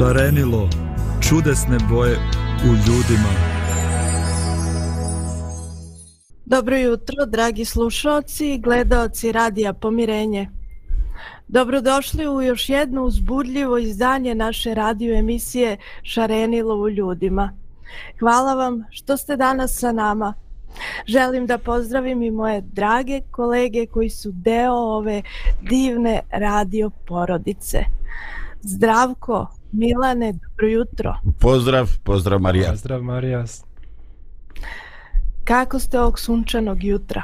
Šarenilo, čudesne boje u ljudima. Dobro jutro, dragi slušalci i gledalci Radija Pomirenje. Dobrodošli u još jedno uzbudljivo izdanje naše radio emisije Šarenilo u ljudima. Hvala vam što ste danas sa nama. Želim da pozdravim i moje drage kolege koji su deo ove divne radio porodice. Zdravko, Milane, dobro jutro. Pozdrav, pozdrav Marija. Pozdrav Marija. Kako ste ovog sunčanog jutra?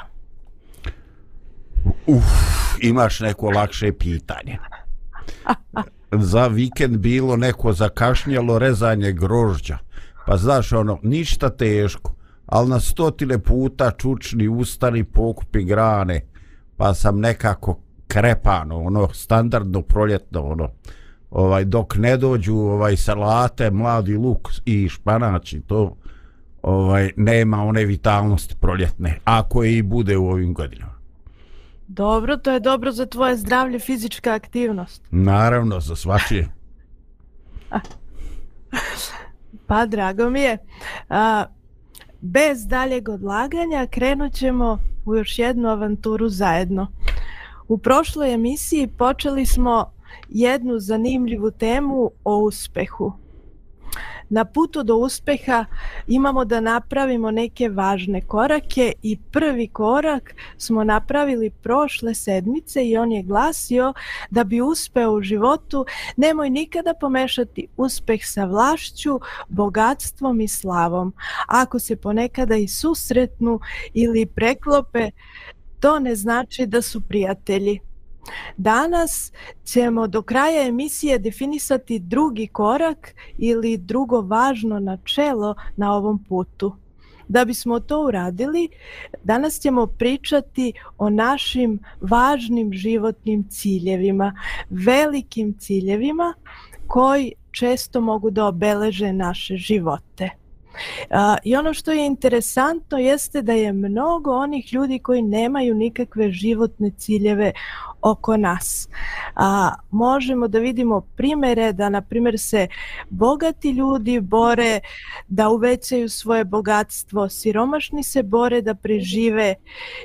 Uf, imaš neko lakše pitanje. Za vikend bilo neko zakašnjelo rezanje grožđa. Pa znaš ono, ništa teško, ali na stotine puta čučni ustani pokupi grane, pa sam nekako krepano, ono, standardno proljetno, ono, ovaj dok ne dođu ovaj salate, mladi luk i španač to ovaj nema one vitalnosti proljetne ako i bude u ovim godinama. Dobro, to je dobro za tvoje zdravlje, fizička aktivnost. Naravno, za svačije. pa, drago mi je. A, bez daljeg odlaganja krenut ćemo u još jednu avanturu zajedno. U prošloj emisiji počeli smo jednu zanimljivu temu o uspehu. Na putu do uspeha imamo da napravimo neke važne korake i prvi korak smo napravili prošle sedmice i on je glasio da bi uspeo u životu nemoj nikada pomešati uspeh sa vlašću, bogatstvom i slavom. Ako se ponekada i susretnu ili preklope, to ne znači da su prijatelji. Danas ćemo do kraja emisije definisati drugi korak ili drugo važno načelo na ovom putu. Da bismo to uradili, danas ćemo pričati o našim važnim životnim ciljevima, velikim ciljevima koji često mogu da obeleže naše živote. I ono što je interesantno jeste da je mnogo onih ljudi koji nemaju nikakve životne ciljeve oko nas. A, možemo da vidimo primere da na primjer se bogati ljudi bore da uvećaju svoje bogatstvo, siromašni se bore da prežive,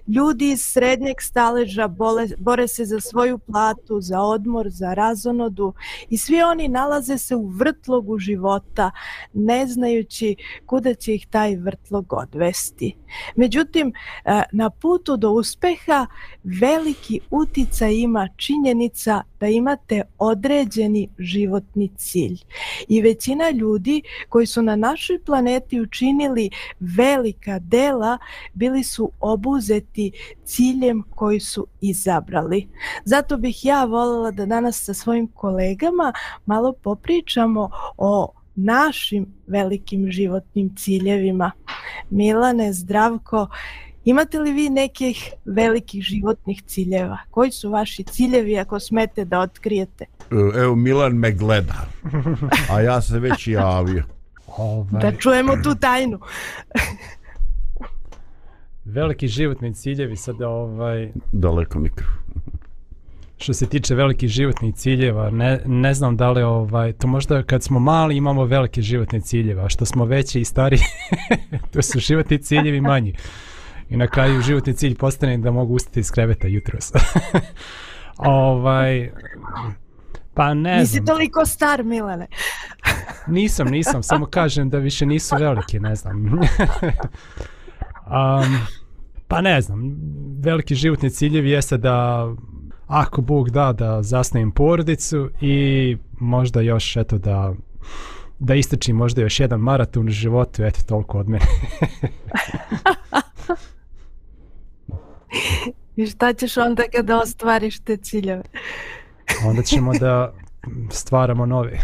ljudi iz srednjeg staleža bole, bore se za svoju platu, za odmor, za razonodu i svi oni nalaze se u vrtlogu života ne znajući kuda će ih taj vrtlog odvesti. Međutim, e, na putu do uspeha veliki uticaj ima činjenica da imate određeni životni cilj. I većina ljudi koji su na našoj planeti učinili velika dela bili su obuzeti ciljem koji su izabrali. Zato bih ja voljela da danas sa svojim kolegama malo popričamo o našim velikim životnim ciljevima. Milane, zdravko, Imate li vi nekih velikih životnih ciljeva? Koji su vaši ciljevi ako smete da otkrijete? E, evo, Milan me gleda, a ja se već javio. Ovaj. Da čujemo tu tajnu. Veliki životni ciljevi sada ovaj... Daleko mikro. Što se tiče velikih životnih ciljeva, ne, ne znam da li ovaj, to možda kad smo mali imamo velike životne ciljeve, a što smo veći i stari, to su životni ciljevi manji. I na kraju životni cilj postane da mogu ustati iz kreveta jutros. ovaj, pa ne Nisi znam. toliko star, Milane. nisam, nisam. Samo kažem da više nisu velike, ne znam. um, pa ne znam. Veliki životni ciljevi jeste da ako Bog da da zasnovim porodicu i možda još eto da da istračim možda još jedan maraton u životu, eto toliko od mene. I šta ćeš onda kada ostvariš te ciljeve? onda ćemo da stvaramo nove.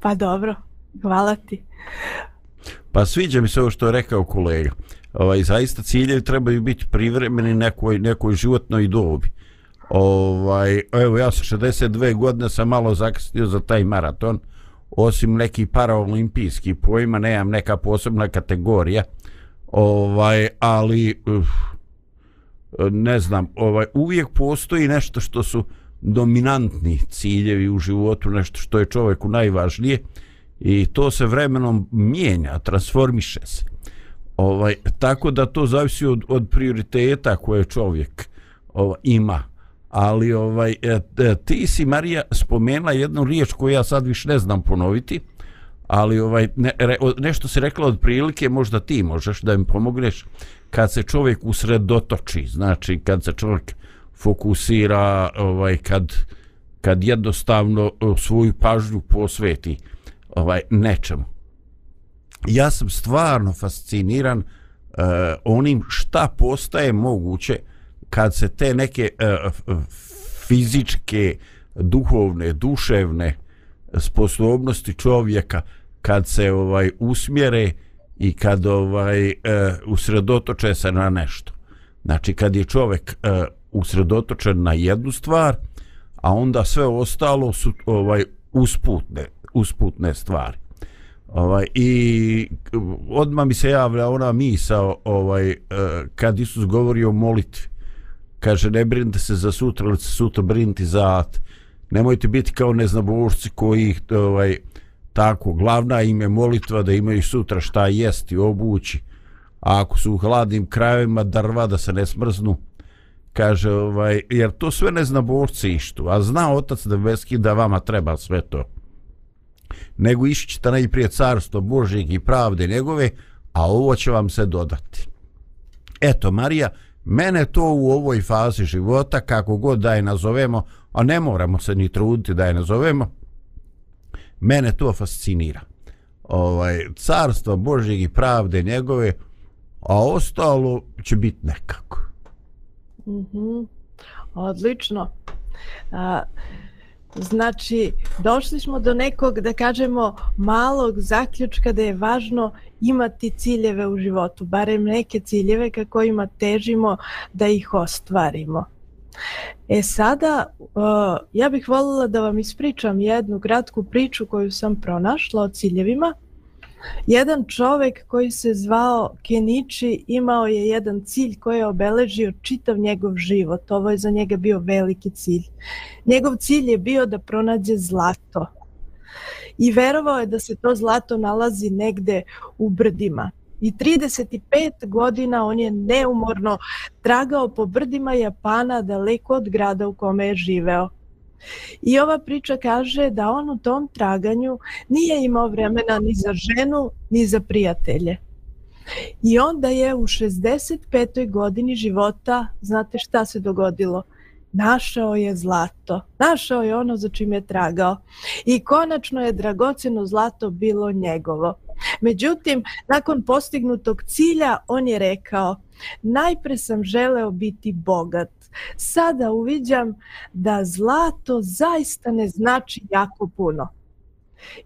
pa dobro, hvala ti. Pa sviđa mi se ovo što je rekao kolega. Ovaj, zaista ciljevi trebaju biti privremeni nekoj, nekoj životnoj dobi. Ovaj, evo ja sa 62 godine sam malo zakasnio za taj maraton. Osim neki paraolimpijski pojma, nemam neka posebna kategorija ovaj ali uf, ne znam ovaj uvijek postoji nešto što su dominantni ciljevi u životu, nešto što je čovjeku najvažnije i to se vremenom mijenja, transformiše se. Ovaj, tako da to zavisi od, od prioriteta koje čovjek ovaj, ima. Ali ovaj, e, e, ti si Marija spomenula jednu riječ koju ja sad više ne znam ponoviti, ali ovaj ne, re, nešto se rekla od prilike možda ti možeš da mi pomogneš. Kad se čovjek usredotoči znači kad se čovjek fokusira ovaj kad kad jednostavno svoju pažnju posveti ovaj nečemu. Ja sam stvarno fasciniran uh, onim šta postaje moguće kad se te neke uh, fizičke duhovne duševne sposobnosti čovjeka kad se ovaj usmjere i kad ovaj e, usredotoče se na nešto znači kad je čovjek e, usredotočen na jednu stvar, a onda sve ostalo su ovaj usputne, usputne stvari. Ovaj i odma mi se javlja ona misa ovaj e, kad Isus govori o molitvi. Kaže ne brinite se za sutra, ali se sutra brinite za at. Nemojte biti kao neznabošci koji ovaj tako glavna im je molitva da imaju sutra šta jesti, obući. A ako su u hladnim krajevima drva da se ne smrznu, kaže ovaj jer to sve ne zna borci ištu a zna otac nebeski da vama treba sve to. Nego išćete najprije carstvo Božijeg i pravde njegove a ovo će vam se dodati. Eto Marija mene to u ovoj fazi života kako god da je nazovemo a ne moramo se ni truditi da je nazovemo mene to fascinira ovaj carstvo Božjeg i pravde njegove a ostalo će biti nekako Mhm. Odlično. A, znači, došli smo do nekog, da kažemo, malog zaključka da je važno imati ciljeve u životu, barem neke ciljeve ka kojima težimo da ih ostvarimo. E sada, uh, ja bih voljela da vam ispričam jednu kratku priču koju sam pronašla o ciljevima. Jedan čovek koji se zvao Kenichi imao je jedan cilj koji je obeležio čitav njegov život. Ovo je za njega bio veliki cilj. Njegov cilj je bio da pronađe zlato. I verovao je da se to zlato nalazi negde u brdima. I 35 godina on je neumorno tragao po brdima Japana daleko od grada u kome je živeo. I ova priča kaže da on u tom traganju nije imao vremena ni za ženu, ni za prijatelje. I onda je u 65. godini života, znate šta se dogodilo? Našao je zlato. Našao je ono za čim je tragao. I konačno je dragoceno zlato bilo njegovo. Međutim, nakon postignutog cilja, on je rekao, najpre sam želeo biti bogat sada uviđam da zlato zaista ne znači jako puno.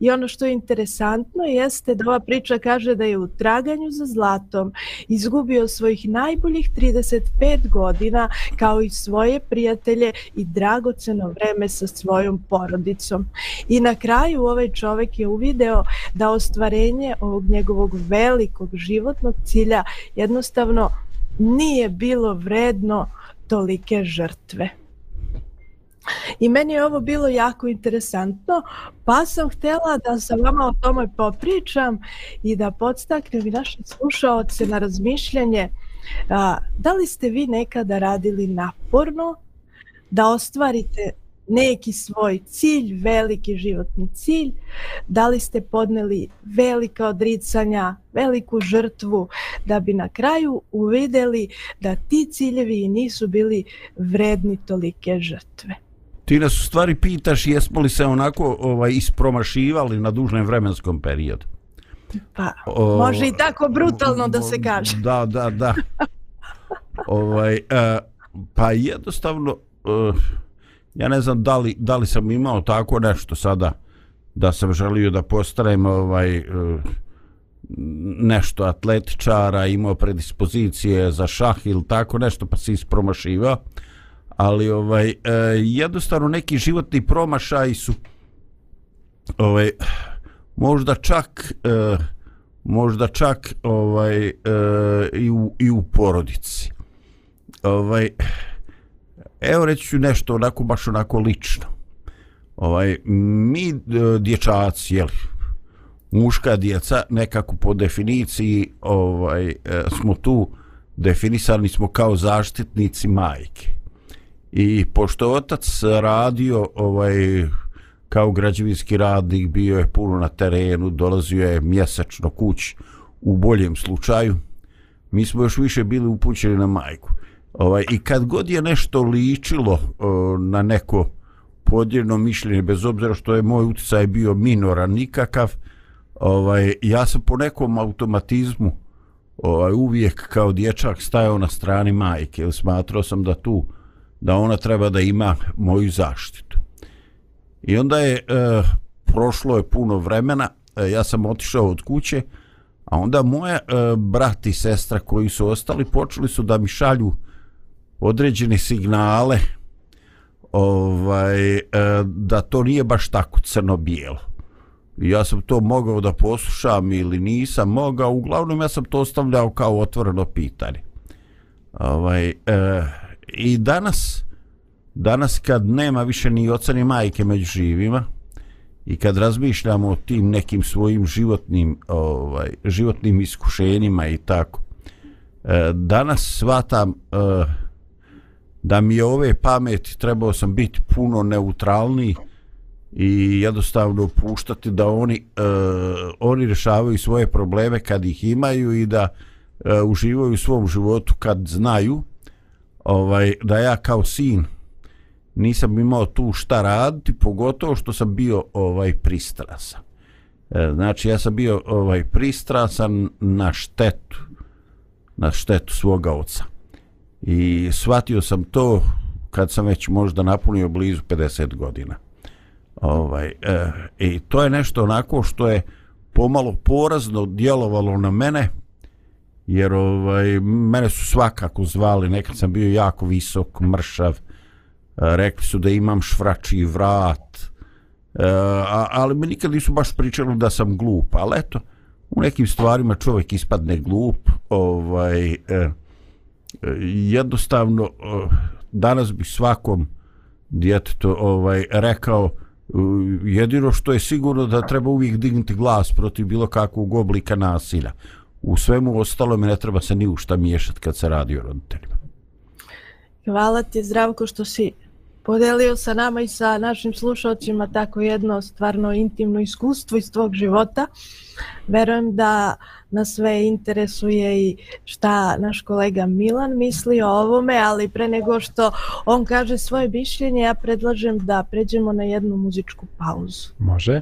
I ono što je interesantno jeste da ova priča kaže da je u traganju za zlatom izgubio svojih najboljih 35 godina kao i svoje prijatelje i dragoceno vreme sa svojom porodicom. I na kraju ovaj čovek je uvideo da ostvarenje ovog njegovog velikog životnog cilja jednostavno nije bilo vredno tolike žrtve. I meni je ovo bilo jako interesantno, pa sam htjela da sa vama o tome popričam i da podstaknem i naše slušaoce na razmišljanje a, da li ste vi nekada radili naporno da ostvarite neki svoj cilj, veliki životni cilj, da li ste podneli velika odricanja, veliku žrtvu, da bi na kraju uvideli da ti ciljevi nisu bili vredni tolike žrtve. Ti nas u stvari pitaš jesmo li se onako ovaj ispromašivali na dužnem vremenskom periodu. Pa, o, može i tako brutalno da se kaže. Da, da, da. ovaj, uh, pa jednostavno... Uh, ja ne znam da li, da li sam imao tako nešto sada da sam želio da postanem ovaj e, nešto atletičara, imao predispozicije za šah ili tako nešto pa se ispromašiva ali ovaj e, jednostavno neki životni promašaj su ovaj možda čak e, možda čak ovaj e, i u, i u porodici ovaj evo reći ću nešto onako, baš onako lično. Ovaj, mi e, dječaci dječaci, jeli, muška djeca, nekako po definiciji ovaj, e, smo tu definisani smo kao zaštitnici majke. I pošto otac radio ovaj, kao građevinski radnik, bio je puno na terenu, dolazio je mjesečno kući u boljem slučaju, mi smo još više bili upućeni na majku. Ovaj, I kad god je nešto ličilo o, na neko podijeljeno mišljenje, bez obzira što je moj utjecaj bio minoran, nikakav, ovaj, ja sam po nekom automatizmu ovaj, uvijek kao dječak stajao na strani majke, jer smatrao sam da tu, da ona treba da ima moju zaštitu. I onda je, e, prošlo je puno vremena, e, ja sam otišao od kuće, a onda moja e, brat i sestra koji su ostali počeli su da mi šalju određene signale ovaj, e, da to nije baš tako crno-bijelo. Ja sam to mogao da poslušam ili nisam mogao, uglavnom ja sam to ostavljao kao otvoreno pitanje. Ovaj, e, I danas, danas kad nema više ni oca ni majke među živima i kad razmišljamo o tim nekim svojim životnim, ovaj, životnim iskušenjima i tako, e, danas svatam e, da mi je ove pameti trebao sam biti puno neutralniji i jednostavno puštati da oni e, oni rješavaju svoje probleme kad ih imaju i da e, uživaju u svom životu kad znaju ovaj da ja kao sin nisam imao tu šta raditi pogotovo što sam bio ovaj pristrasan. E, znači ja sam bio ovaj pristrasan na štetu na štetu svoga oca. I shvatio sam to kad sam već možda napunio blizu 50 godina. Ovaj e, i to je nešto onako što je pomalo porazno djelovalo na mene jer ovaj mene su svakako zvali nekad sam bio jako visok mršav e, rekli su da imam švrači vrat e, a, ali mi nikad nisu baš pričali da sam glup ali eto u nekim stvarima čovjek ispadne glup ovaj e, jednostavno danas bi svakom djetetu ovaj rekao jedino što je sigurno da treba uvijek dignuti glas protiv bilo kakvog oblika nasilja. U svemu ostalo mi ne treba se ni u šta miješati kad se radi o roditeljima. Hvala ti Zdravko što si podelio sa nama i sa našim slušalcima tako jedno stvarno intimno iskustvo iz tvog života. Verujem da nas sve interesuje i šta naš kolega Milan misli o ovome, ali pre nego što on kaže svoje mišljenje, ja predlažem da pređemo na jednu muzičku pauzu. Može.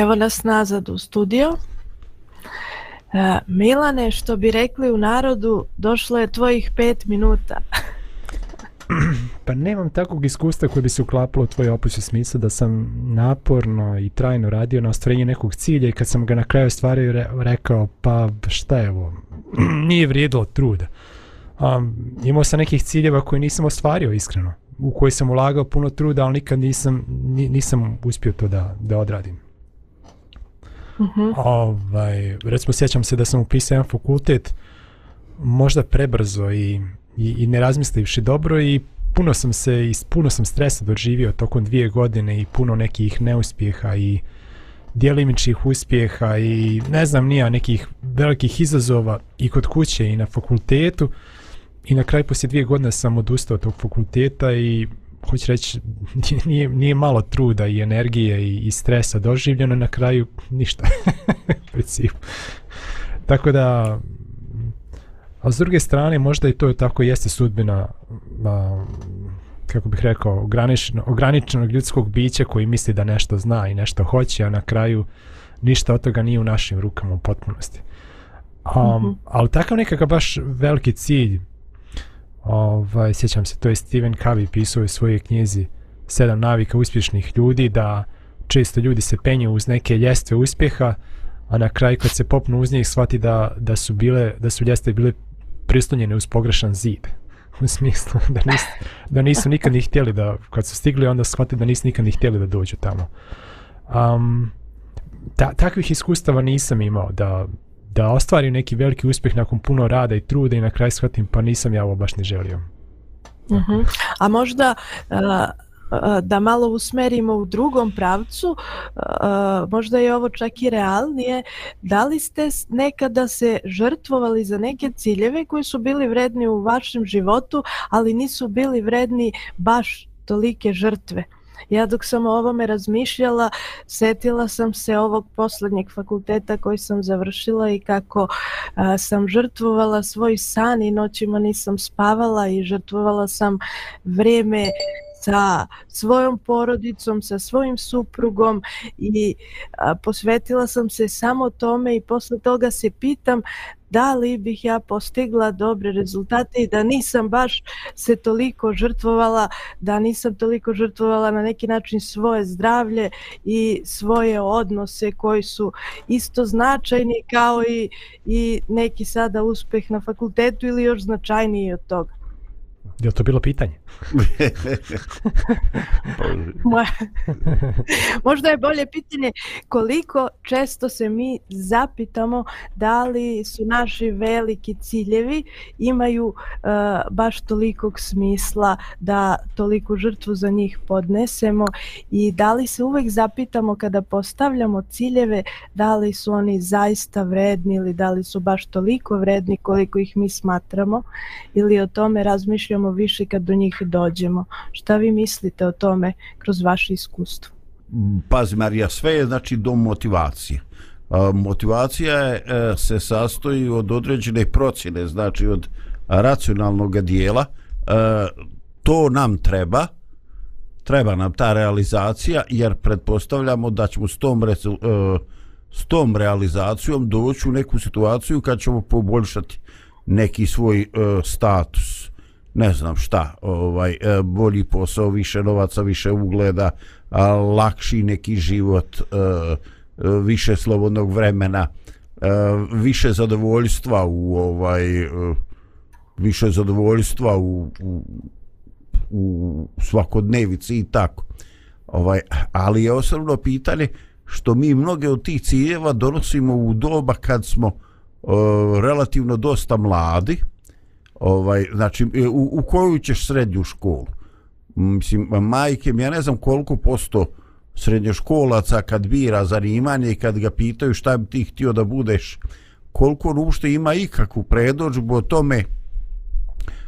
Evo nas nazad u studio. E, Milane, što bi rekli u narodu, došlo je tvojih pet minuta. Pa nemam takvog iskustva koje bi se uklapalo u tvoj opus u smislu da sam naporno i trajno radio na ostvarenju nekog cilja i kad sam ga na kraju stvario re, rekao pa šta je ovo, nije vrijedilo truda. Um, imao sam nekih ciljeva koje nisam ostvario iskreno, u koji sam ulagao puno truda, ali nikad nisam, nisam uspio to da, da odradim. Uh -huh. ovaj, recimo sjećam se da sam upisao jedan fakultet možda prebrzo i i, i ne razmislivši dobro i puno sam se i puno sam stresa doživio tokom dvije godine i puno nekih neuspjeha i djelimičnih uspjeha i ne znam nija nekih velikih izazova i kod kuće i na fakultetu i na kraju poslije dvije godine sam odustao od tog fakulteta i hoću reći nije, nije malo truda i energije i, i stresa doživljeno na kraju ništa principu tako da A s druge strane, možda i to je tako jeste sudbina, a, kako bih rekao, ograničeno, ograničenog ljudskog bića koji misli da nešto zna i nešto hoće, a na kraju ništa od toga nije u našim rukama u potpunosti. Um, mm -hmm. Ali takav nekakav baš veliki cilj, ovaj, sjećam se, to je Stephen Covey pisao u svojoj knjizi Sedam navika uspješnih ljudi, da često ljudi se penju uz neke ljestve uspjeha, a na kraju kad se popnu uz njih shvati da, da su bile da su ljestve bile prislonjene uz pogrešan zid. U smislu da nisu, da nisu nikad ni htjeli da kad su stigli onda shvati da nisu nikad ni htjeli da dođu tamo. Um, ta, takvih iskustava nisam imao da, da ostvarim neki veliki uspjeh nakon puno rada i truda i na kraj shvatim pa nisam ja ovo baš ne želio uh -huh. a možda uh, da malo usmerimo u drugom pravcu, možda je ovo čak i realnije, da li ste nekada se žrtvovali za neke ciljeve koji su bili vredni u vašem životu, ali nisu bili vredni baš tolike žrtve? Ja dok sam o ovome razmišljala, setila sam se ovog posljednjeg fakulteta koji sam završila i kako a, sam žrtvovala svoj san i noćima nisam spavala i žrtvovala sam vrijeme sa svojom porodicom, sa svojim suprugom i a, posvetila sam se samo tome i posle toga se pitam da li bih ja postigla dobre rezultate i da nisam baš se toliko žrtvovala, da nisam toliko žrtvovala na neki način svoje zdravlje i svoje odnose koji su isto značajni kao i, i neki sada uspeh na fakultetu ili još značajniji od toga. Je to bilo pitanje? Možda je bolje pitanje koliko često se mi zapitamo da li su naši veliki ciljevi imaju uh, baš tolikog smisla da toliko žrtvu za njih podnesemo i da li se uvek zapitamo kada postavljamo ciljeve da li su oni zaista vredni ili da li su baš toliko vredni koliko ih mi smatramo ili o tome razmišljamo više kad do njih dođemo. Šta vi mislite o tome kroz vaše iskustvo? Mm, pazi Marija, sve je znači do motivacije. Motivacija je, e, se sastoji od određene procjene, znači od racionalnog dijela. E, to nam treba, treba nam ta realizacija, jer pretpostavljamo da ćemo s tom, e, s tom realizacijom doći u neku situaciju kad ćemo poboljšati neki svoj status ne znam šta, ovaj e, bolji posao, više novaca, više ugleda, lakši neki život, e, e, više slobodnog vremena, više zadovoljstva u ovaj više zadovoljstva u, u, u svakodnevici i tako. Ovaj, ali je osnovno pitanje što mi mnoge od tih ciljeva donosimo u doba kad smo uh, relativno dosta mladi, ovaj znači e, u, u koju ćeš srednju školu? Mislim majke ja ne znam koliko posto srednjoškolaca kad bira zanimanje i kad ga pitaju šta bi ti htio da budeš koliko on uopšte ima ikakvu predođbu o tome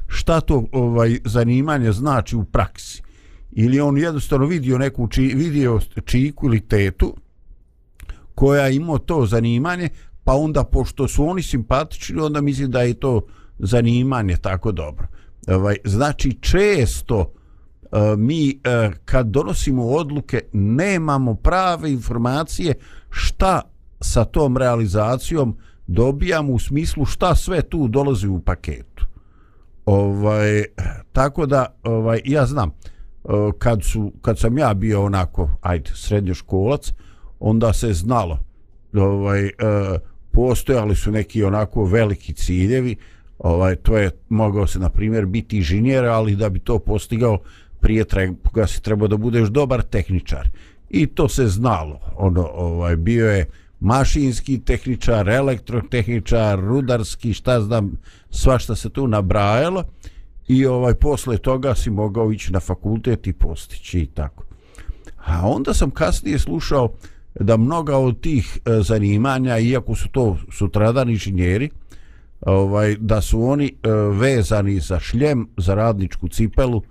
šta to ovaj zanimanje znači u praksi. Ili on jednostavno vidio neku či, vidio čiku ili tetu koja ima to zanimanje pa onda pošto su oni simpatični onda mislim da je to zanimanje tako dobro. Ovaj, znači često eh, mi eh, kad donosimo odluke nemamo prave informacije šta sa tom realizacijom dobijamo u smislu šta sve tu dolazi u paketu. Ovaj tako da ovaj ja znam eh, kad su kad sam ja bio onako ajde srednjoškolac onda se znalo ovaj postojali su neki onako veliki ciljevi ovaj to je mogao se na primjer biti inženjer ali da bi to postigao prije treba se trebao da budeš dobar tehničar. I to se znalo. Ono ovaj bio je mašinski tehničar, elektrotehničar, rudarski, šta znam, svašta se tu nabrajalo. I ovaj posle toga si mogao ići na fakultet i postići i tako. A onda sam kasnije slušao da mnoga od tih e, zanimanja, iako su to sutradan inženjeri, ovaj, da su oni e, vezani za šljem, za radničku cipelu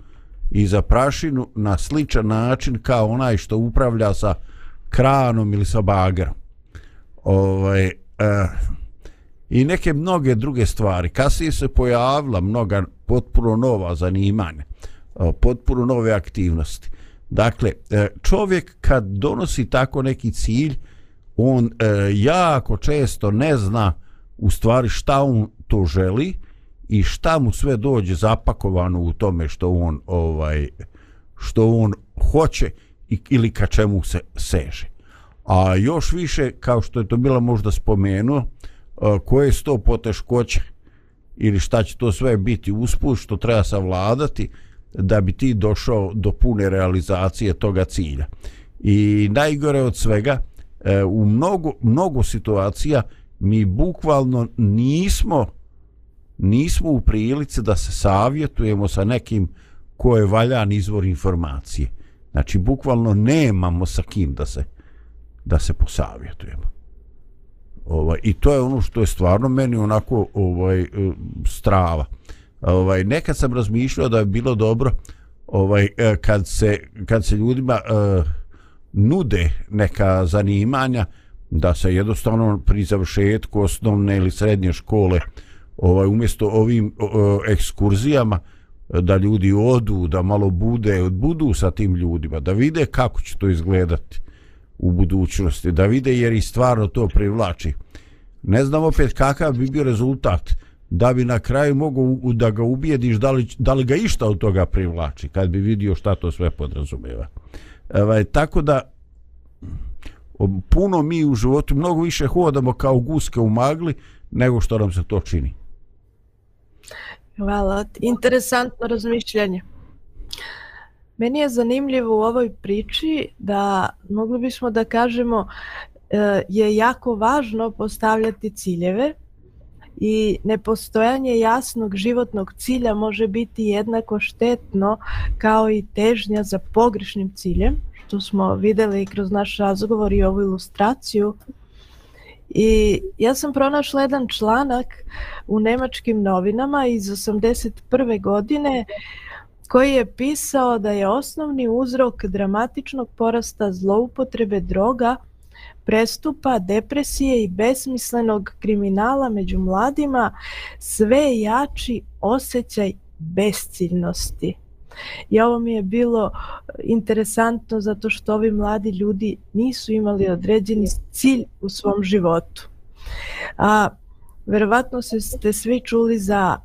i za prašinu na sličan način kao onaj što upravlja sa kranom ili sa bagerom ovaj uh, i neke mnoge druge stvari. Kasnije se pojavila mnoga potpuno nova zanimanja potpuno nove aktivnosti. Dakle e, čovjek kad donosi tako neki cilj on e, jako često ne zna u stvari šta on to želi i šta mu sve dođe zapakovano u tome što on ovaj što on hoće ili ka čemu se seže. A još više kao što je to bila možda spomenuo koje su to poteškoće ili šta će to sve biti usput što treba savladati da bi ti došao do pune realizacije toga cilja. I najgore od svega e, u mnogo, mnogo situacija mi bukvalno nismo nismo u prilici da se savjetujemo sa nekim ko je valjan izvor informacije znači bukvalno nemamo sa kim da se da se posavjetujemo. Ovaj i to je ono što je stvarno meni onako ovaj e, strava. Ovaj nekad sam razmišljao da je bilo dobro ovaj e, kad se kad se ljudima eh, nude neka zanimanja da se jednostavno pri završetku osnovne ili srednje škole ovaj umjesto ovim o, ekskurzijama da ljudi odu, da malo bude, budu sa tim ljudima, da vide kako će to izgledati u budućnosti, da vide jer i stvarno to privlači. Ne znam opet kakav bi bio rezultat da bi na kraju mogu da ga ubijediš da li, da li ga išta od toga privlači kad bi vidio šta to sve podrazumeva. Ovaj, tako da puno mi u životu mnogo više hodamo kao guske u magli nego što nam se to čini. Hvala, interesantno razmišljanje. Meni je zanimljivo u ovoj priči da mogli bismo da kažemo e, je jako važno postavljati ciljeve i nepostojanje jasnog životnog cilja može biti jednako štetno kao i težnja za pogrešnim ciljem, što smo videli kroz naš razgovor i ovu ilustraciju. I ja sam pronašla jedan članak u nemačkim novinama iz 81. godine koji je pisao da je osnovni uzrok dramatičnog porasta zloupotrebe droga, prestupa, depresije i besmislenog kriminala među mladima sve jači osjećaj besciljnosti. I ovo mi je bilo interesantno zato što ovi mladi ljudi nisu imali određeni cilj u svom životu. A, verovatno se ste svi čuli za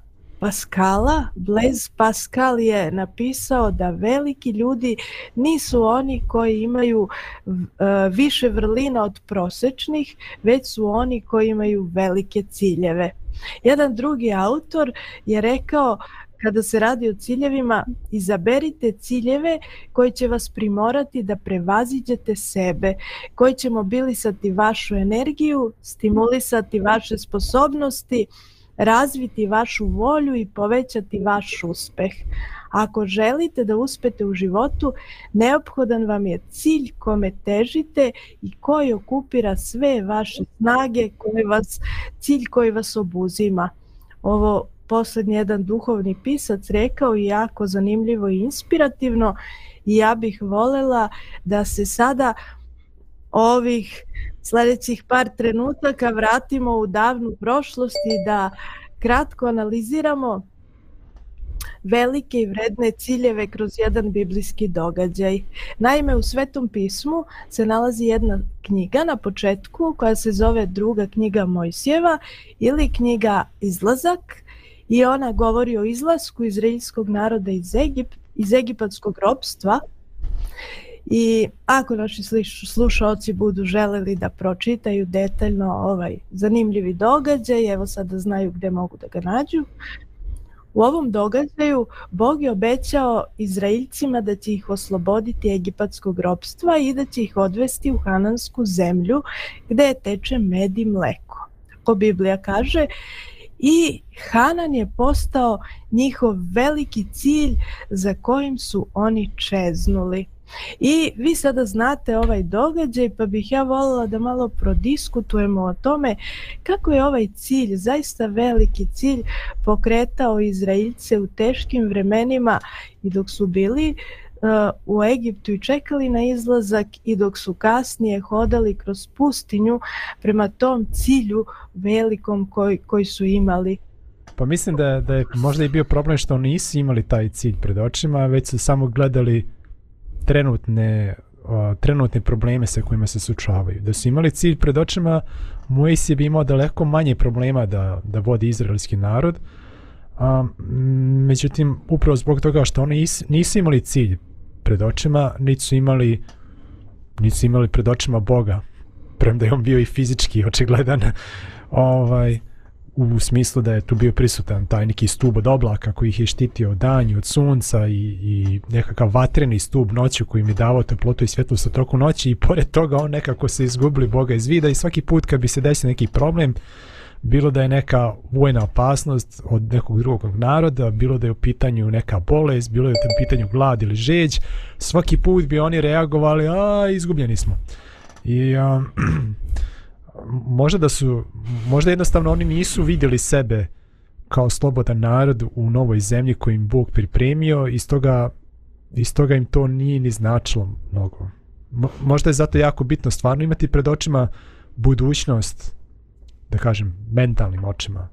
Pascala, Blaise Pascal je napisao da veliki ljudi nisu oni koji imaju uh, više vrlina od prosečnih, već su oni koji imaju velike ciljeve. Jedan drugi autor je rekao kada se radi o ciljevima, izaberite ciljeve koji će vas primorati da prevaziđete sebe, koji će mobilisati vašu energiju, stimulisati vaše sposobnosti, razviti vašu volju i povećati vaš uspeh. Ako želite da uspete u životu, neophodan vam je cilj kome težite i koji okupira sve vaše snage, koji vas, cilj koji vas obuzima. Ovo posljednji jedan duhovni pisac rekao i jako zanimljivo i inspirativno i ja bih volela da se sada ovih sljedećih par trenutaka vratimo u davnu prošlost i da kratko analiziramo velike i vredne ciljeve kroz jedan biblijski događaj. Naime, u Svetom pismu se nalazi jedna knjiga na početku koja se zove druga knjiga Mojsijeva ili knjiga Izlazak i ona govori o izlasku izraelskog naroda iz, Egip, iz egipatskog ropstva I ako naši slušalci budu želeli da pročitaju detaljno ovaj zanimljivi događaj, evo sada znaju gde mogu da ga nađu. U ovom događaju Bog je obećao Izraeljcima da će ih osloboditi egipatskog ropstva i da će ih odvesti u Hanansku zemlju gde teče med i mleko. Ko Biblija kaže, i Hanan je postao njihov veliki cilj za kojim su oni čeznuli. I vi sada znate ovaj događaj pa bih ja volila da malo prodiskutujemo o tome kako je ovaj cilj, zaista veliki cilj, pokretao Izraelce u teškim vremenima i dok su bili uh, E, u Egiptu i čekali na izlazak i dok su kasnije hodali kroz pustinju prema tom cilju velikom koji, koji su imali. Pa mislim da, da je možda i bio problem što nisu imali taj cilj pred očima, već su samo gledali trenutne uh, trenutne probleme sa kojima se sučavaju. Da su imali cilj pred očima, Mojsije bi imao daleko manje problema da, da vodi izraelski narod. A, međutim, upravo zbog toga što oni is, nisu imali cilj pred očima, niti su imali, niti su imali pred očima Boga, premda je on bio i fizički očigledan, ovaj, u smislu da je tu bio prisutan taj neki stub od oblaka koji ih je štitio od danju, od sunca i, i nekakav vatreni stub noću koji im je davao toplotu i svjetlost u toku noći i pored toga on nekako se izgubili Boga iz vida i svaki put kad bi se desio neki problem bilo da je neka vojna opasnost od nekog drugog naroda, bilo da je u pitanju neka bolest, bilo da je u pitanju glad ili žeđ, svaki put bi oni reagovali, a izgubljeni smo. I um, a, možda da su možda jednostavno oni nisu vidjeli sebe kao slobodan narod u novoj zemlji koju im Bog pripremio i stoga, i stoga im to nije ni značilo mnogo. Mo, možda je zato jako bitno stvarno imati pred očima budućnost, da kažem, mentalnim očima.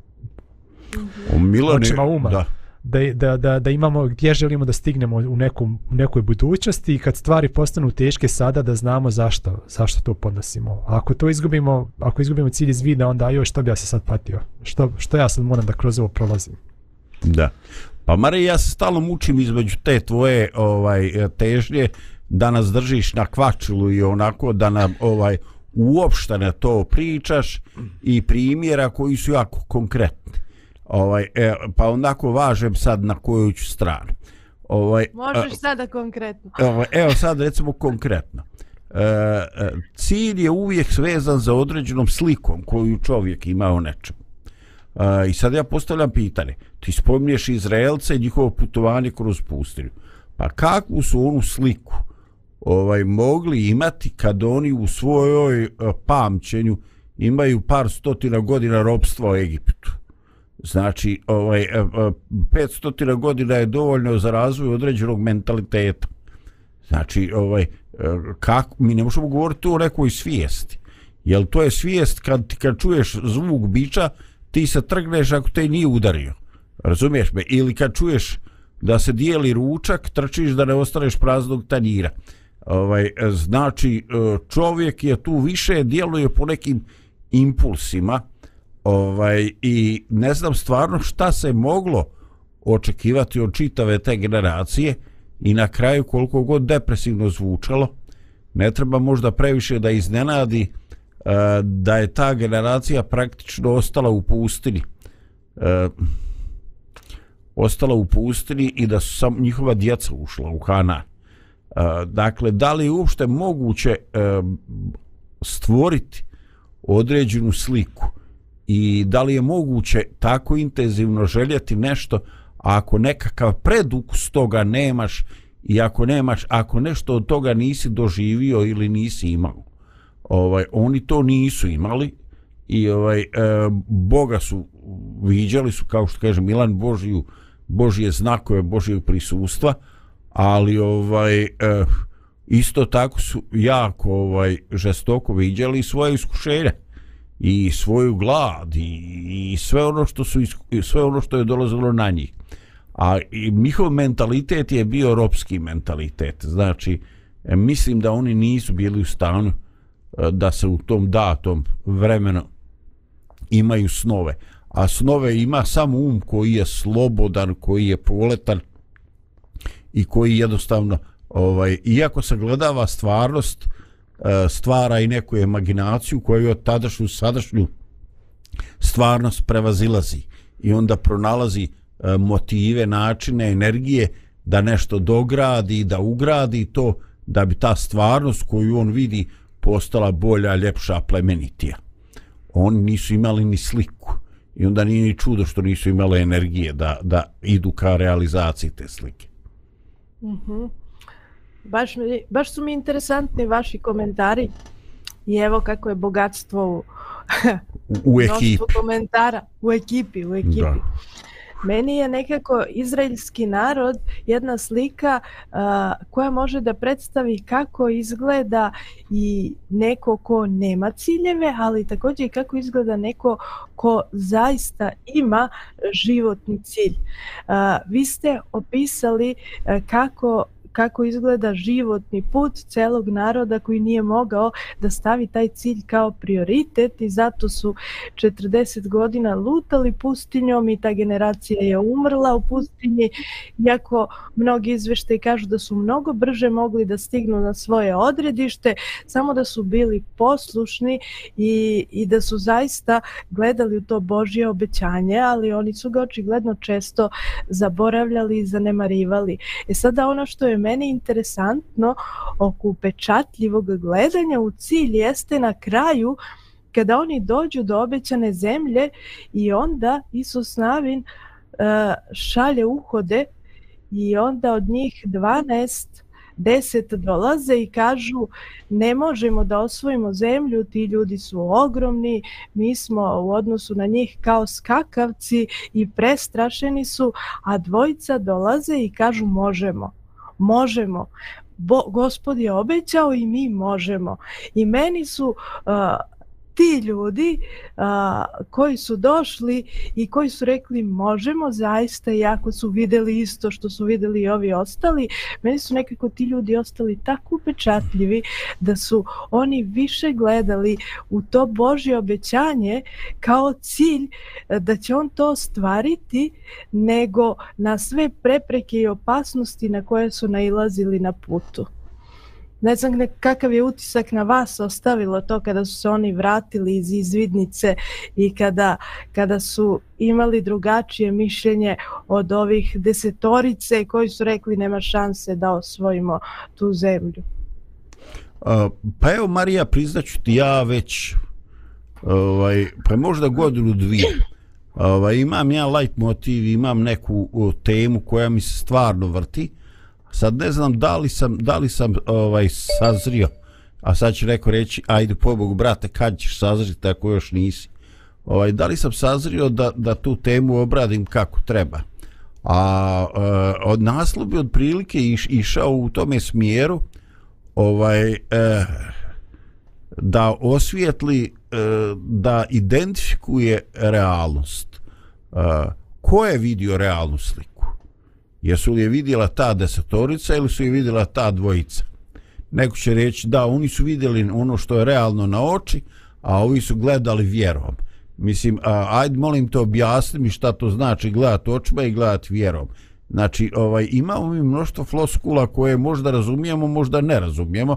Mm -hmm. Očima uma. Da da, da, da, da imamo gdje želimo da stignemo u, nekom, u nekoj budućnosti i kad stvari postanu teške sada da znamo zašto, zašto to podnosimo. A ako to izgubimo, ako izgubimo cilj iz vida, onda joj što bi ja se sad patio? Što, što ja sad moram da kroz ovo prolazim? Da. Pa Mare, ja se stalno mučim između te tvoje ovaj težnje da nas držiš na kvačilu i onako da nam ovaj uopšte na to pričaš i primjera koji su jako konkretni ovaj, e, pa ondako važem sad na koju ću stranu. Ovaj, Možeš a, sada konkretno. Ovaj, evo sad recimo konkretno. E, e, cilj je uvijek svezan za određenom slikom koju čovjek ima o nečem. E, I sad ja postavljam pitanje. Ti spomniješ Izraelce i njihovo putovanje kroz pustinju. Pa kakvu su onu sliku ovaj mogli imati kad oni u svojoj eh, pamćenju imaju par stotina godina robstva u Egiptu? Znači, ovaj, eh, eh, 500 godina je dovoljno za razvoj određenog mentaliteta. Znači, ovaj, kako, mi ne možemo govoriti o nekoj svijesti. Jel to je svijest kad, kad čuješ zvuk bića, ti se trgneš ako te nije udario. Razumiješ me? Ili kad čuješ da se dijeli ručak, trčiš da ne ostaneš praznog tanjira. Ovaj, znači, e, čovjek je tu više, djeluje po nekim impulsima, ovaj i ne znam stvarno šta se moglo očekivati od čitave te generacije i na kraju koliko god depresivno zvučalo ne treba možda previše da iznenadi uh, da je ta generacija praktično ostala u pustini uh, e, ostala u pustini i da su sam njihova djeca ušla u Hanan. E, dakle da li je uopšte moguće e, stvoriti određenu sliku? I da li je moguće tako intenzivno željeti nešto ako nekakav predukus toga nemaš i ako nemaš ako nešto od toga nisi doživio ili nisi imao? Ovaj oni to nisu imali i ovaj e, Boga su viđali su kao što kaže Milan Božiju Božje znakove Božjeg prisustva ali ovaj eh, isto tako su jako ovaj žestoko viđali svoje iskušenja i svoju glad i, i sve ono što su sve ono što je dolazilo na njih. a i njihov mentalitet je bio ropski mentalitet. Znači eh, mislim da oni nisu bili u stanu eh, da se u tom datom vremenu imaju snove. A snove ima samo um koji je slobodan koji je poletan i koji jednostavno ovaj iako sagledava stvarnost eh, stvara i neku imaginaciju koju od tadašnju sadašnju stvarnost prevazilazi i onda pronalazi eh, motive, načine, energije da nešto dogradi, da ugradi to da bi ta stvarnost koju on vidi postala bolja, ljepša, plemenitija. Oni nisu imali ni sliku i onda nije ni čudo što nisu imali energije da, da idu ka realizaciji te slike. Mm -hmm. baš, mi, baš su mi interesantni vaši komentari i evo kako je bogatstvo u, u ekipi. komentara u ekipi, u ekipi. Da. Meni je nekako izraelski narod jedna slika uh, koja može da predstavi kako izgleda i neko ko nema ciljeve, ali također i kako izgleda neko ko zaista ima životni cilj. Uh, vi ste opisali uh, kako kako izgleda životni put celog naroda koji nije mogao da stavi taj cilj kao prioritet i zato su 40 godina lutali pustinjom i ta generacija je umrla u pustinji iako mnogi izvešte kažu da su mnogo brže mogli da stignu na svoje odredište samo da su bili poslušni i, i da su zaista gledali u to Božje obećanje ali oni su ga očigledno često zaboravljali i zanemarivali. E sada ono što je meni interesantno oko upečatljivog gledanja u cilj jeste na kraju kada oni dođu do obećane zemlje i onda Isus Navin uh, šalje uhode i onda od njih 12 deset dolaze i kažu ne možemo da osvojimo zemlju, ti ljudi su ogromni, mi smo u odnosu na njih kao skakavci i prestrašeni su, a dvojica dolaze i kažu možemo možemo. Bo, gospod je obećao i mi možemo. I meni su uh, ti ljudi a, koji su došli i koji su rekli možemo zaista iako su videli isto što su videli i ovi ostali meni su nekako ti ljudi ostali tako upečatljivi da su oni više gledali u to Božje obećanje kao cilj e, da će on to ostvariti nego na sve prepreke i opasnosti na koje su nailazili na putu ne znam kakav je utisak na vas ostavilo to kada su se oni vratili iz izvidnice i kada, kada su imali drugačije mišljenje od ovih desetorice koji su rekli nema šanse da osvojimo tu zemlju. Uh, pa evo Marija priznaću ti ja već ovaj, pa možda godinu dvije ovaj, imam ja light motiv imam neku o, temu koja mi se stvarno vrti sad ne znam da li sam, da li sam ovaj sazrio, a sad ću neko reći, ajde pobogu brate, kad ćeš sazriti ako još nisi? Ovaj, da li sam sazrio da, da tu temu obradim kako treba? A e, od naslov bi od prilike iš, išao u tome smjeru ovaj, e, da osvijetli, e, da identifikuje realnost. E, ko je vidio realnu sliku? Jesu li je vidjela ta desetorica ili su je vidjela ta dvojica? Neko će reći da oni su vidjeli ono što je realno na oči, a ovi su gledali vjerom. Mislim, a, ajde molim te objasni mi šta to znači gledati očima i gledati vjerom. Znači, ovaj, imamo mi mnoštvo floskula koje možda razumijemo, možda ne razumijemo,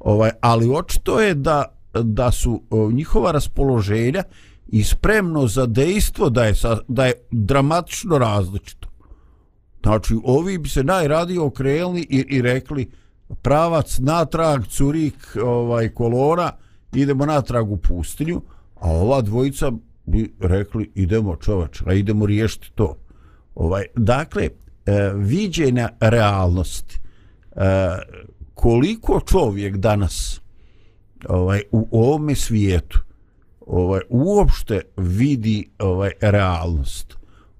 ovaj, ali očito je da, da su o, njihova raspoloženja i spremno za dejstvo da je, da je dramatično različito. Znači, ovi bi se najradije okrenuli i, i rekli pravac natrag, curik, ovaj, kolora, idemo natrag u pustinju, a ova dvojica bi rekli idemo čovač, a idemo riješiti to. Ovaj, dakle, e, viđenja realnosti, e, koliko čovjek danas ovaj, u ovome svijetu ovaj, uopšte vidi ovaj realnost,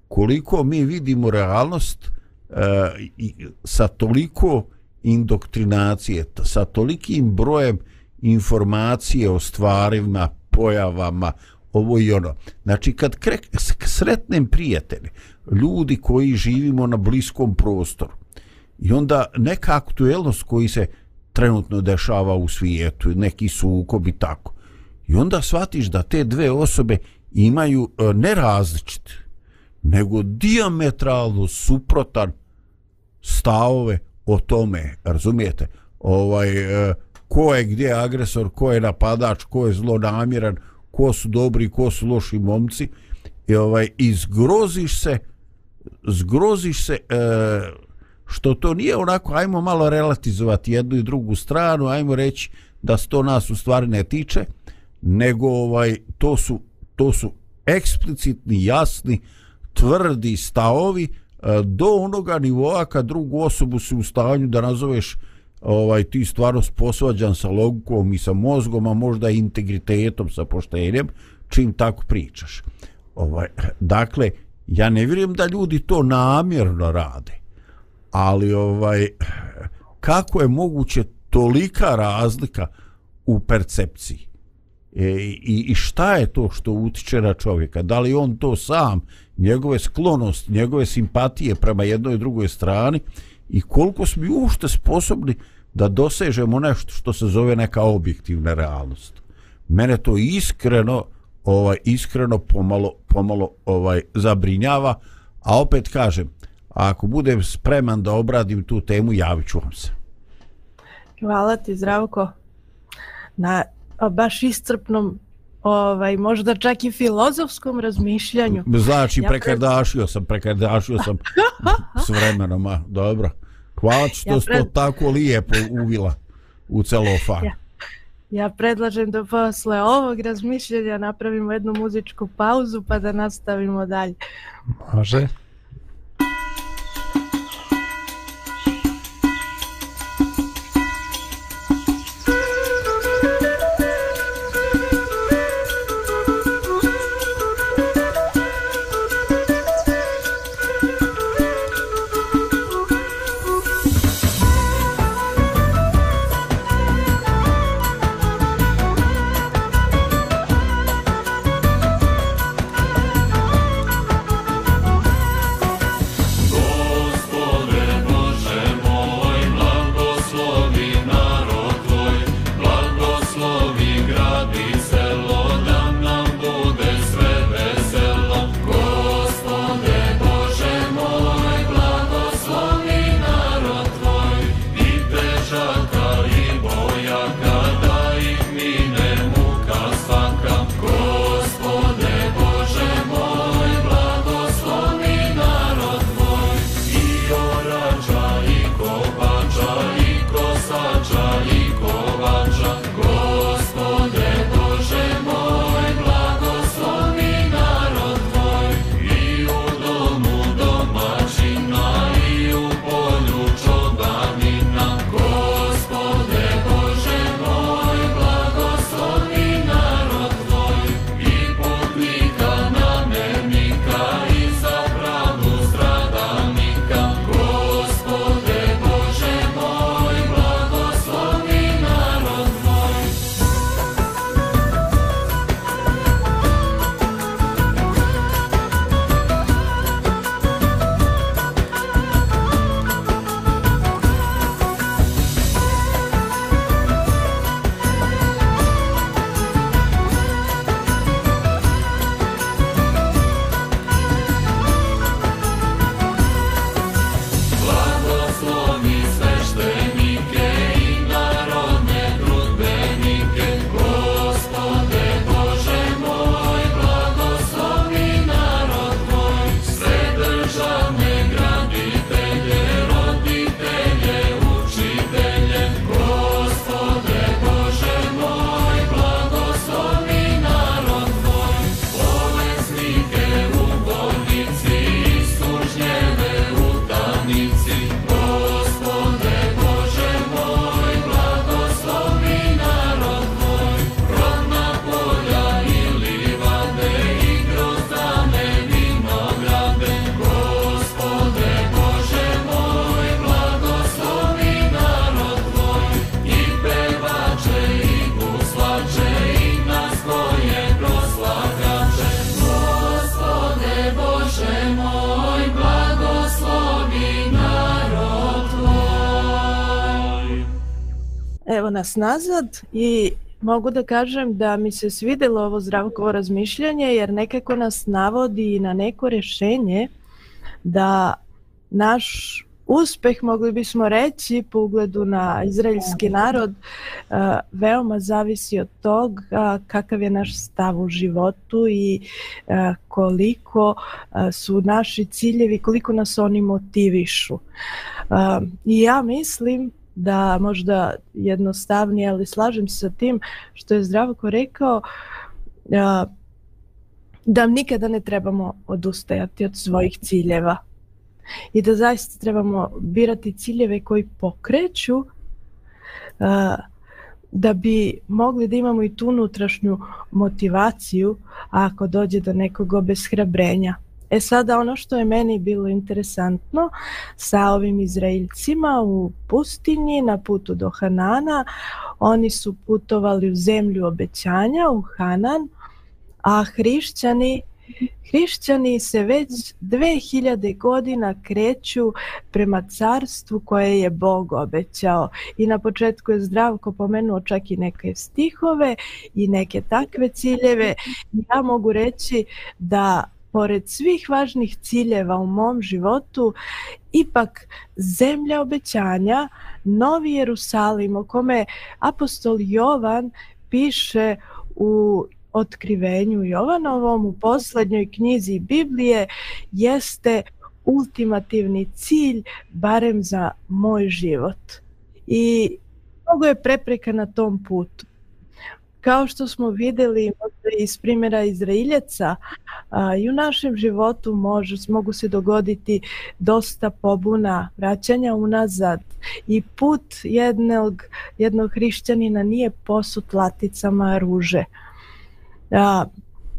koliko mi vidimo realnost, Eh, sa toliko indoktrinacije, sa tolikim brojem informacije o stvarima, pojavama, ovo i ono. Znači, kad krek, sretnem prijatelje, ljudi koji živimo na bliskom prostoru, i onda neka aktuelnost koji se trenutno dešava u svijetu, neki sukob i tako. I onda shvatiš da te dve osobe imaju eh, e, ne različite, nego diametralno suprotan stavove o tome, razumijete? Ovaj, e, ko je gdje agresor, ko je napadač, ko je zlonamjeran, ko su dobri, ko su loši momci. I ovaj, i zgroziš se, zgroziš se e, što to nije onako, ajmo malo relativizovati jednu i drugu stranu, ajmo reći da se to nas u stvari ne tiče, nego ovaj to su to su eksplicitni, jasni, tvrdi stavovi e, do onoga nivoa kad drugu osobu si u stanju da nazoveš ovaj ti stvarno posvađan sa logikom i sa mozgom, a možda i integritetom, sa poštenjem, čim tako pričaš. Ovaj, dakle, ja ne vjerujem da ljudi to namjerno rade, ali ovaj kako je moguće tolika razlika u percepciji? E, i, I šta je to što utiče na čovjeka? Da li on to sam, njegove sklonost, njegove simpatije prema jednoj i drugoj strani i koliko smo mi uopšte sposobni da dosežemo nešto što se zove neka objektivna realnost. Mene to iskreno ovaj iskreno pomalo pomalo ovaj zabrinjava, a opet kažem, ako budem spreman da obradim tu temu, javiću vam se. Hvala ti Zdravko na baš iscrpnom ovaj, možda čak i filozofskom razmišljanju. Znači, Ja prekardašio sam, prekardašio sam s vremenom, a dobro. Hvala što Ja si to pred- tako lijepo uvila u celofan. Ja. Ja predlažem da posle ovog razmišljanja napravimo jednu muzičku pauzu pa da nastavimo dalje. Može. Nas nazad i mogu da kažem da mi se svidelo ovo zdravko razmišljanje jer nekako nas navodi na neko rešenje da naš uspeh, mogli bismo reći, po ugledu na izraelski narod, e, veoma zavisi od toga kakav je naš stav u životu i e, koliko e, su naši ciljevi, koliko nas oni motivišu. I ja mislim da možda jednostavnije, ali slažem se sa tim što je Zdravko rekao, da nikada ne trebamo odustajati od svojih ciljeva i da zaista trebamo birati ciljeve koji pokreću a, da bi mogli da imamo i tu unutrašnju motivaciju ako dođe do nekog obeshrabrenja. E sada ono što je meni bilo interesantno sa ovim Izraelcima u pustinji na putu do Hanana, oni su putovali u zemlju obećanja u Hanan, a hrišćani Hrišćani se već 2000 godina kreću prema carstvu koje je Bog obećao. I na početku je zdravko pomenuo čak i neke stihove i neke takve ciljeve. Ja mogu reći da pored svih važnih ciljeva u mom životu, ipak zemlja obećanja, Novi Jerusalim, o kome apostol Jovan piše u otkrivenju Jovanovom u poslednjoj knjizi Biblije jeste ultimativni cilj barem za moj život. I mnogo je prepreka na tom putu. Kao što smo videli iz primjera Izraeljaca, a, i u našem životu može, mogu se dogoditi dosta pobuna, vraćanja unazad i put jednog, jednog hrišćanina nije posut laticama ruže a,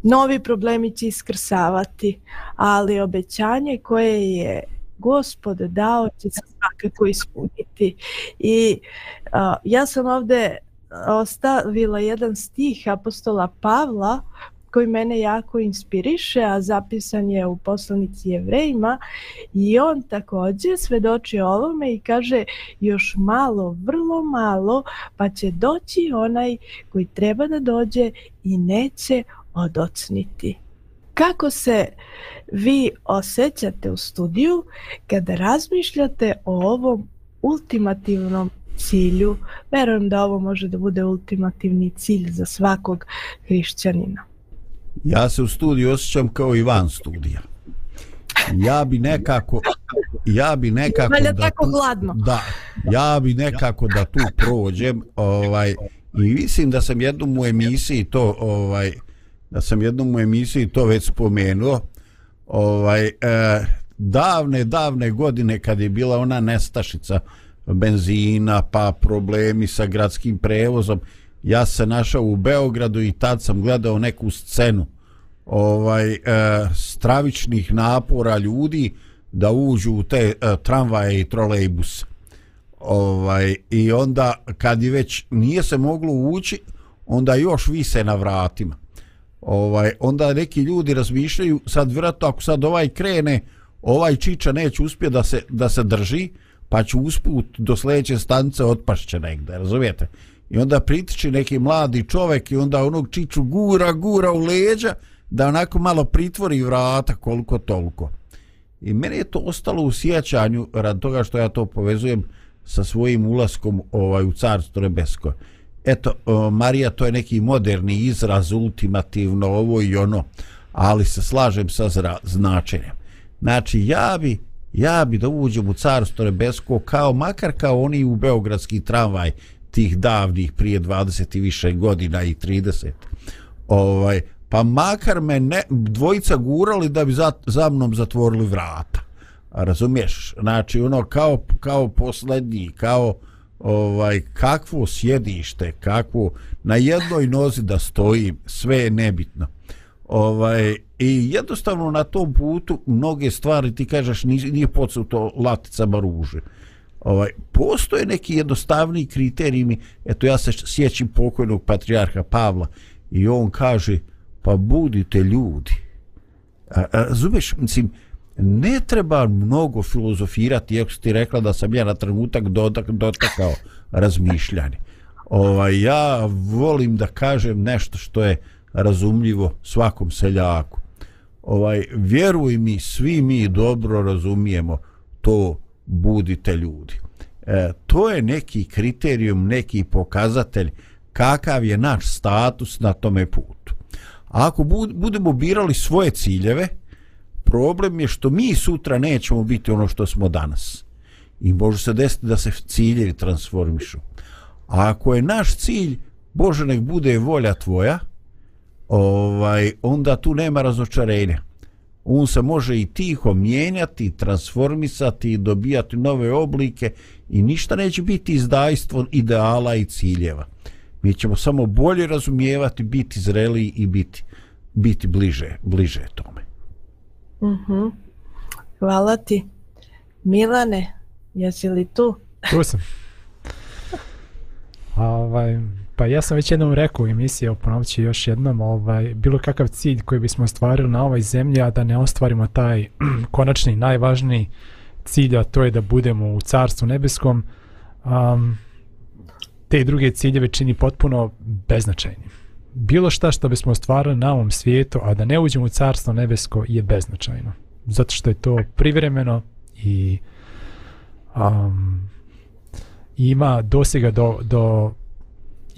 novi problemi će iskrsavati, ali obećanje koje je gospod dao će se svakako ispuniti. I a, ja sam ovde ostavila jedan stih apostola Pavla koji mene jako inspiriše, a zapisan je u poslanici jevrejima i on također svedoči ovome i kaže još malo, vrlo malo, pa će doći onaj koji treba da dođe i neće odocniti. Kako se vi osjećate u studiju kada razmišljate o ovom ultimativnom cilju? Verujem da ovo može da bude ultimativni cilj za svakog hrišćanina. Ja se u studiju osjećam kao i van studija. Ja bi nekako ja bi nekako Valja da tako tu, gladno. Da, ja bi nekako da tu prođem, ovaj i mislim da sam jednom u emisiji to ovaj da sam jednom u emisiji to već spomenuo. Ovaj e, davne davne godine kad je bila ona nestašica benzina, pa problemi sa gradskim prevozom, ja se našao u Beogradu i tad sam gledao neku scenu ovaj e, stravičnih napora ljudi da uđu u te e, tramvaje i trolejbus. Ovaj i onda kad je već nije se moglo ući, onda još vise na vratima. Ovaj onda neki ljudi razmišljaju sad vjerojatno ako sad ovaj krene, ovaj čiča neće uspjeti da se da se drži, pa će usput do sljedeće stanice otpašće negde, razumijete? I onda pritiči neki mladi čovek i onda onog čiču gura, gura u leđa da onako malo pritvori vrata koliko toliko. I meni je to ostalo u sjećanju rad toga što ja to povezujem sa svojim ulaskom ovaj, u carstvo nebesko. Eto, Marija, to je neki moderni izraz, ultimativno ovo i ono, ali se slažem sa zra, značenjem. Znači, ja bi, ja bi da uđem u carstvo nebesko kao, makar kao oni u beogradski tramvaj, tih davnih prije 20 i više godina i 30 ovaj pa makar me ne, dvojica gurali da bi za, za mnom zatvorili vrata. A razumiješ? Znači ono kao kao poslednji kao ovaj kakvo sjedište kakvo na jednoj nozi da stoji sve je nebitno. Ovaj i jednostavno na tom putu mnoge stvari ti kažeš nije, nije to laticama ruže ovaj, postoje neki jednostavni kriterijumi. eto ja se sjećim pokojnog patrijarha Pavla i on kaže, pa budite ljudi. A, a, zubeš, mislim, ne treba mnogo filozofirati, ako ti rekla da sam ja na trenutak dotak, dotakao razmišljanje. Ovaj, ja volim da kažem nešto što je razumljivo svakom seljaku. Ovaj, vjeruj mi, svi mi dobro razumijemo to budite ljudi. E, to je neki kriterijum, neki pokazatelj kakav je naš status na tome putu. A ako budemo birali svoje ciljeve, problem je što mi sutra nećemo biti ono što smo danas. I može se desiti da se ciljevi transformišu. A ako je naš cilj, Bože nek bude volja tvoja, ovaj, onda tu nema razočarenja. On se može i tiho mijenjati, transformisati i dobijati nove oblike i ništa neće biti izdajstvo ideala i ciljeva. Mi ćemo samo bolje razumijevati, biti zreli i biti, biti bliže, bliže tome. Mm -hmm. Hvala ti. Milane, jesi li tu? Tu sam. ovaj, pa ja sam već jednom rekao u emisiji, ponovit ću još jednom, ovaj, bilo kakav cilj koji bismo ostvarili na ovoj zemlji, a da ne ostvarimo taj konačni, najvažniji cilj, a to je da budemo u carstvu nebeskom, um, te druge ciljeve čini potpuno beznačajnim. Bilo šta što bismo ostvarili na ovom svijetu, a da ne uđemo u carstvo nebesko, je beznačajno. Zato što je to privremeno i um, ima dosega do, do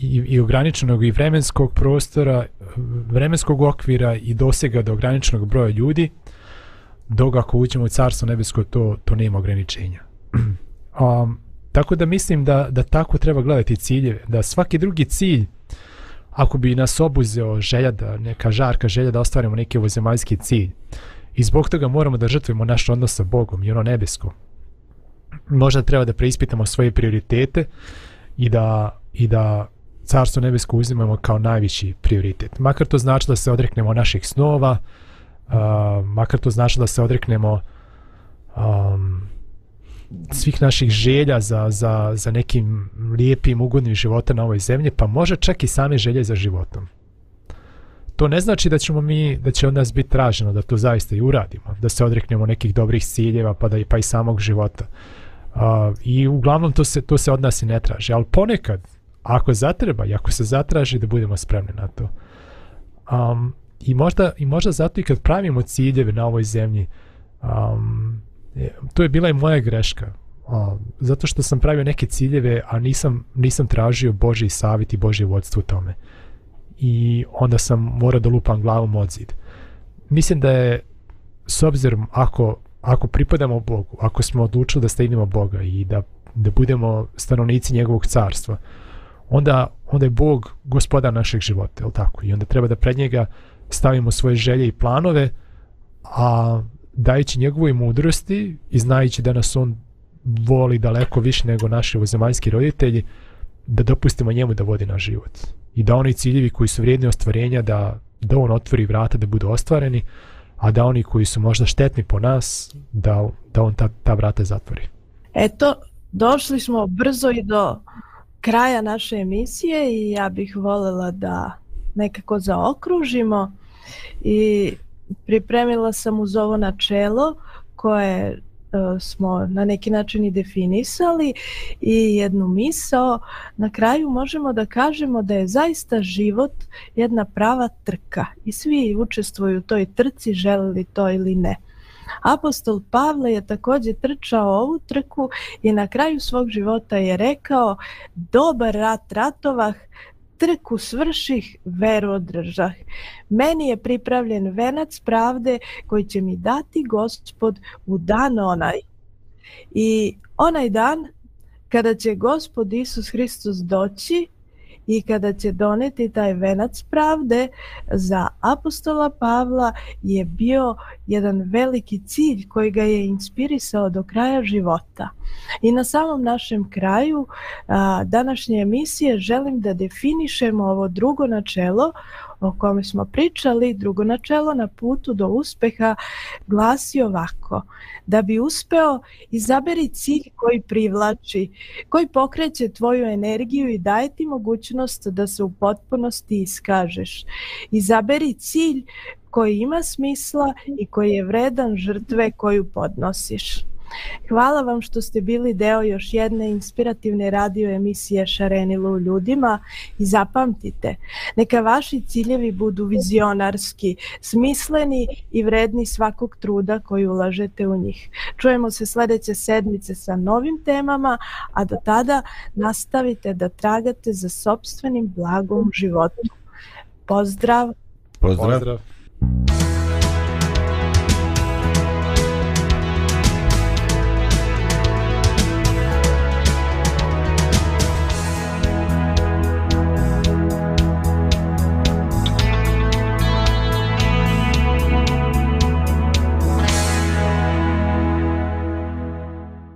i, i ograničenog i vremenskog prostora, vremenskog okvira i dosega do ograničenog broja ljudi, dok ako uđemo u carstvo nebesko, to, to nema ograničenja. um, tako da mislim da, da tako treba gledati ciljeve, da svaki drugi cilj, ako bi nas obuzeo želja da, neka žarka želja da ostvarimo neki ovozemaljski cilj, i zbog toga moramo da žrtvujemo naš odnos sa Bogom i ono nebesko, možda treba da preispitamo svoje prioritete i da, i da carstvo nebesko uzimamo kao najviši prioritet. Makar to znači da se odreknemo naših snova, uh, makar to znači da se odreknemo um, svih naših želja za, za, za nekim lijepim, ugodnim životom na ovoj zemlji, pa može čak i same želje za životom. To ne znači da ćemo mi, da će od nas biti traženo da to zaista i uradimo, da se odreknemo nekih dobrih ciljeva pa da i pa i samog života. Uh, I uglavnom to se, to se od nas i ne traži, ali ponekad, ako zatreba i ako se zatraži da budemo spremni na to. Um, i, možda, I možda zato i kad pravimo ciljeve na ovoj zemlji, um, to je bila i moja greška. Um, zato što sam pravio neke ciljeve, a nisam, nisam tražio Boži savjet i Boži vodstvo u tome. I onda sam morao da lupam glavom od zid. Mislim da je, s obzirom, ako, ako pripadamo Bogu, ako smo odlučili da stavimo Boga i da, da budemo stanovnici njegovog carstva, onda, onda je Bog gospodar našeg života, je tako? I onda treba da pred njega stavimo svoje želje i planove, a dajući njegovoj mudrosti i znajući da nas on voli daleko više nego naši ovozemaljski roditelji, da dopustimo njemu da vodi naš život. I da oni ciljevi koji su vrijedni ostvarenja, da, da on otvori vrata da budu ostvareni, a da oni koji su možda štetni po nas, da, da on ta, ta vrata zatvori. Eto, došli smo brzo i do kraja naše emisije i ja bih voljela da nekako zaokružimo i pripremila sam uz ovo načelo koje e, smo na neki način i definisali i jednu misao. Na kraju možemo da kažemo da je zaista život jedna prava trka i svi učestvuju u toj trci, želili to ili ne. Apostol Pavle je također trčao ovu trku i na kraju svog života je rekao dobar rat ratovah, trku svrših, veru održah. Meni je pripravljen venac pravde koji će mi dati gospod u dan onaj. I onaj dan kada će gospod Isus Hristos doći, i kada će doneti taj venac pravde za apostola Pavla je bio jedan veliki cilj koji ga je inspirisao do kraja života. I na samom našem kraju a, današnje emisije želim da definišemo ovo drugo načelo o kome smo pričali, drugo načelo na putu do uspeha glasi ovako. Da bi uspeo, izaberi cilj koji privlači, koji pokreće tvoju energiju i daje ti mogućnost da se u potpunosti iskažeš. Izaberi cilj koji ima smisla i koji je vredan žrtve koju podnosiš. Hvala vam što ste bili deo još jedne inspirativne radio emisije Šarenilo u ljudima i zapamtite, neka vaši ciljevi budu vizionarski, smisleni i vredni svakog truda koji ulažete u njih. Čujemo se sljedeće sedmice sa novim temama, a do tada nastavite da tragate za sobstvenim blagom životu. Pozdrav! Pozdrav. Pozdrav.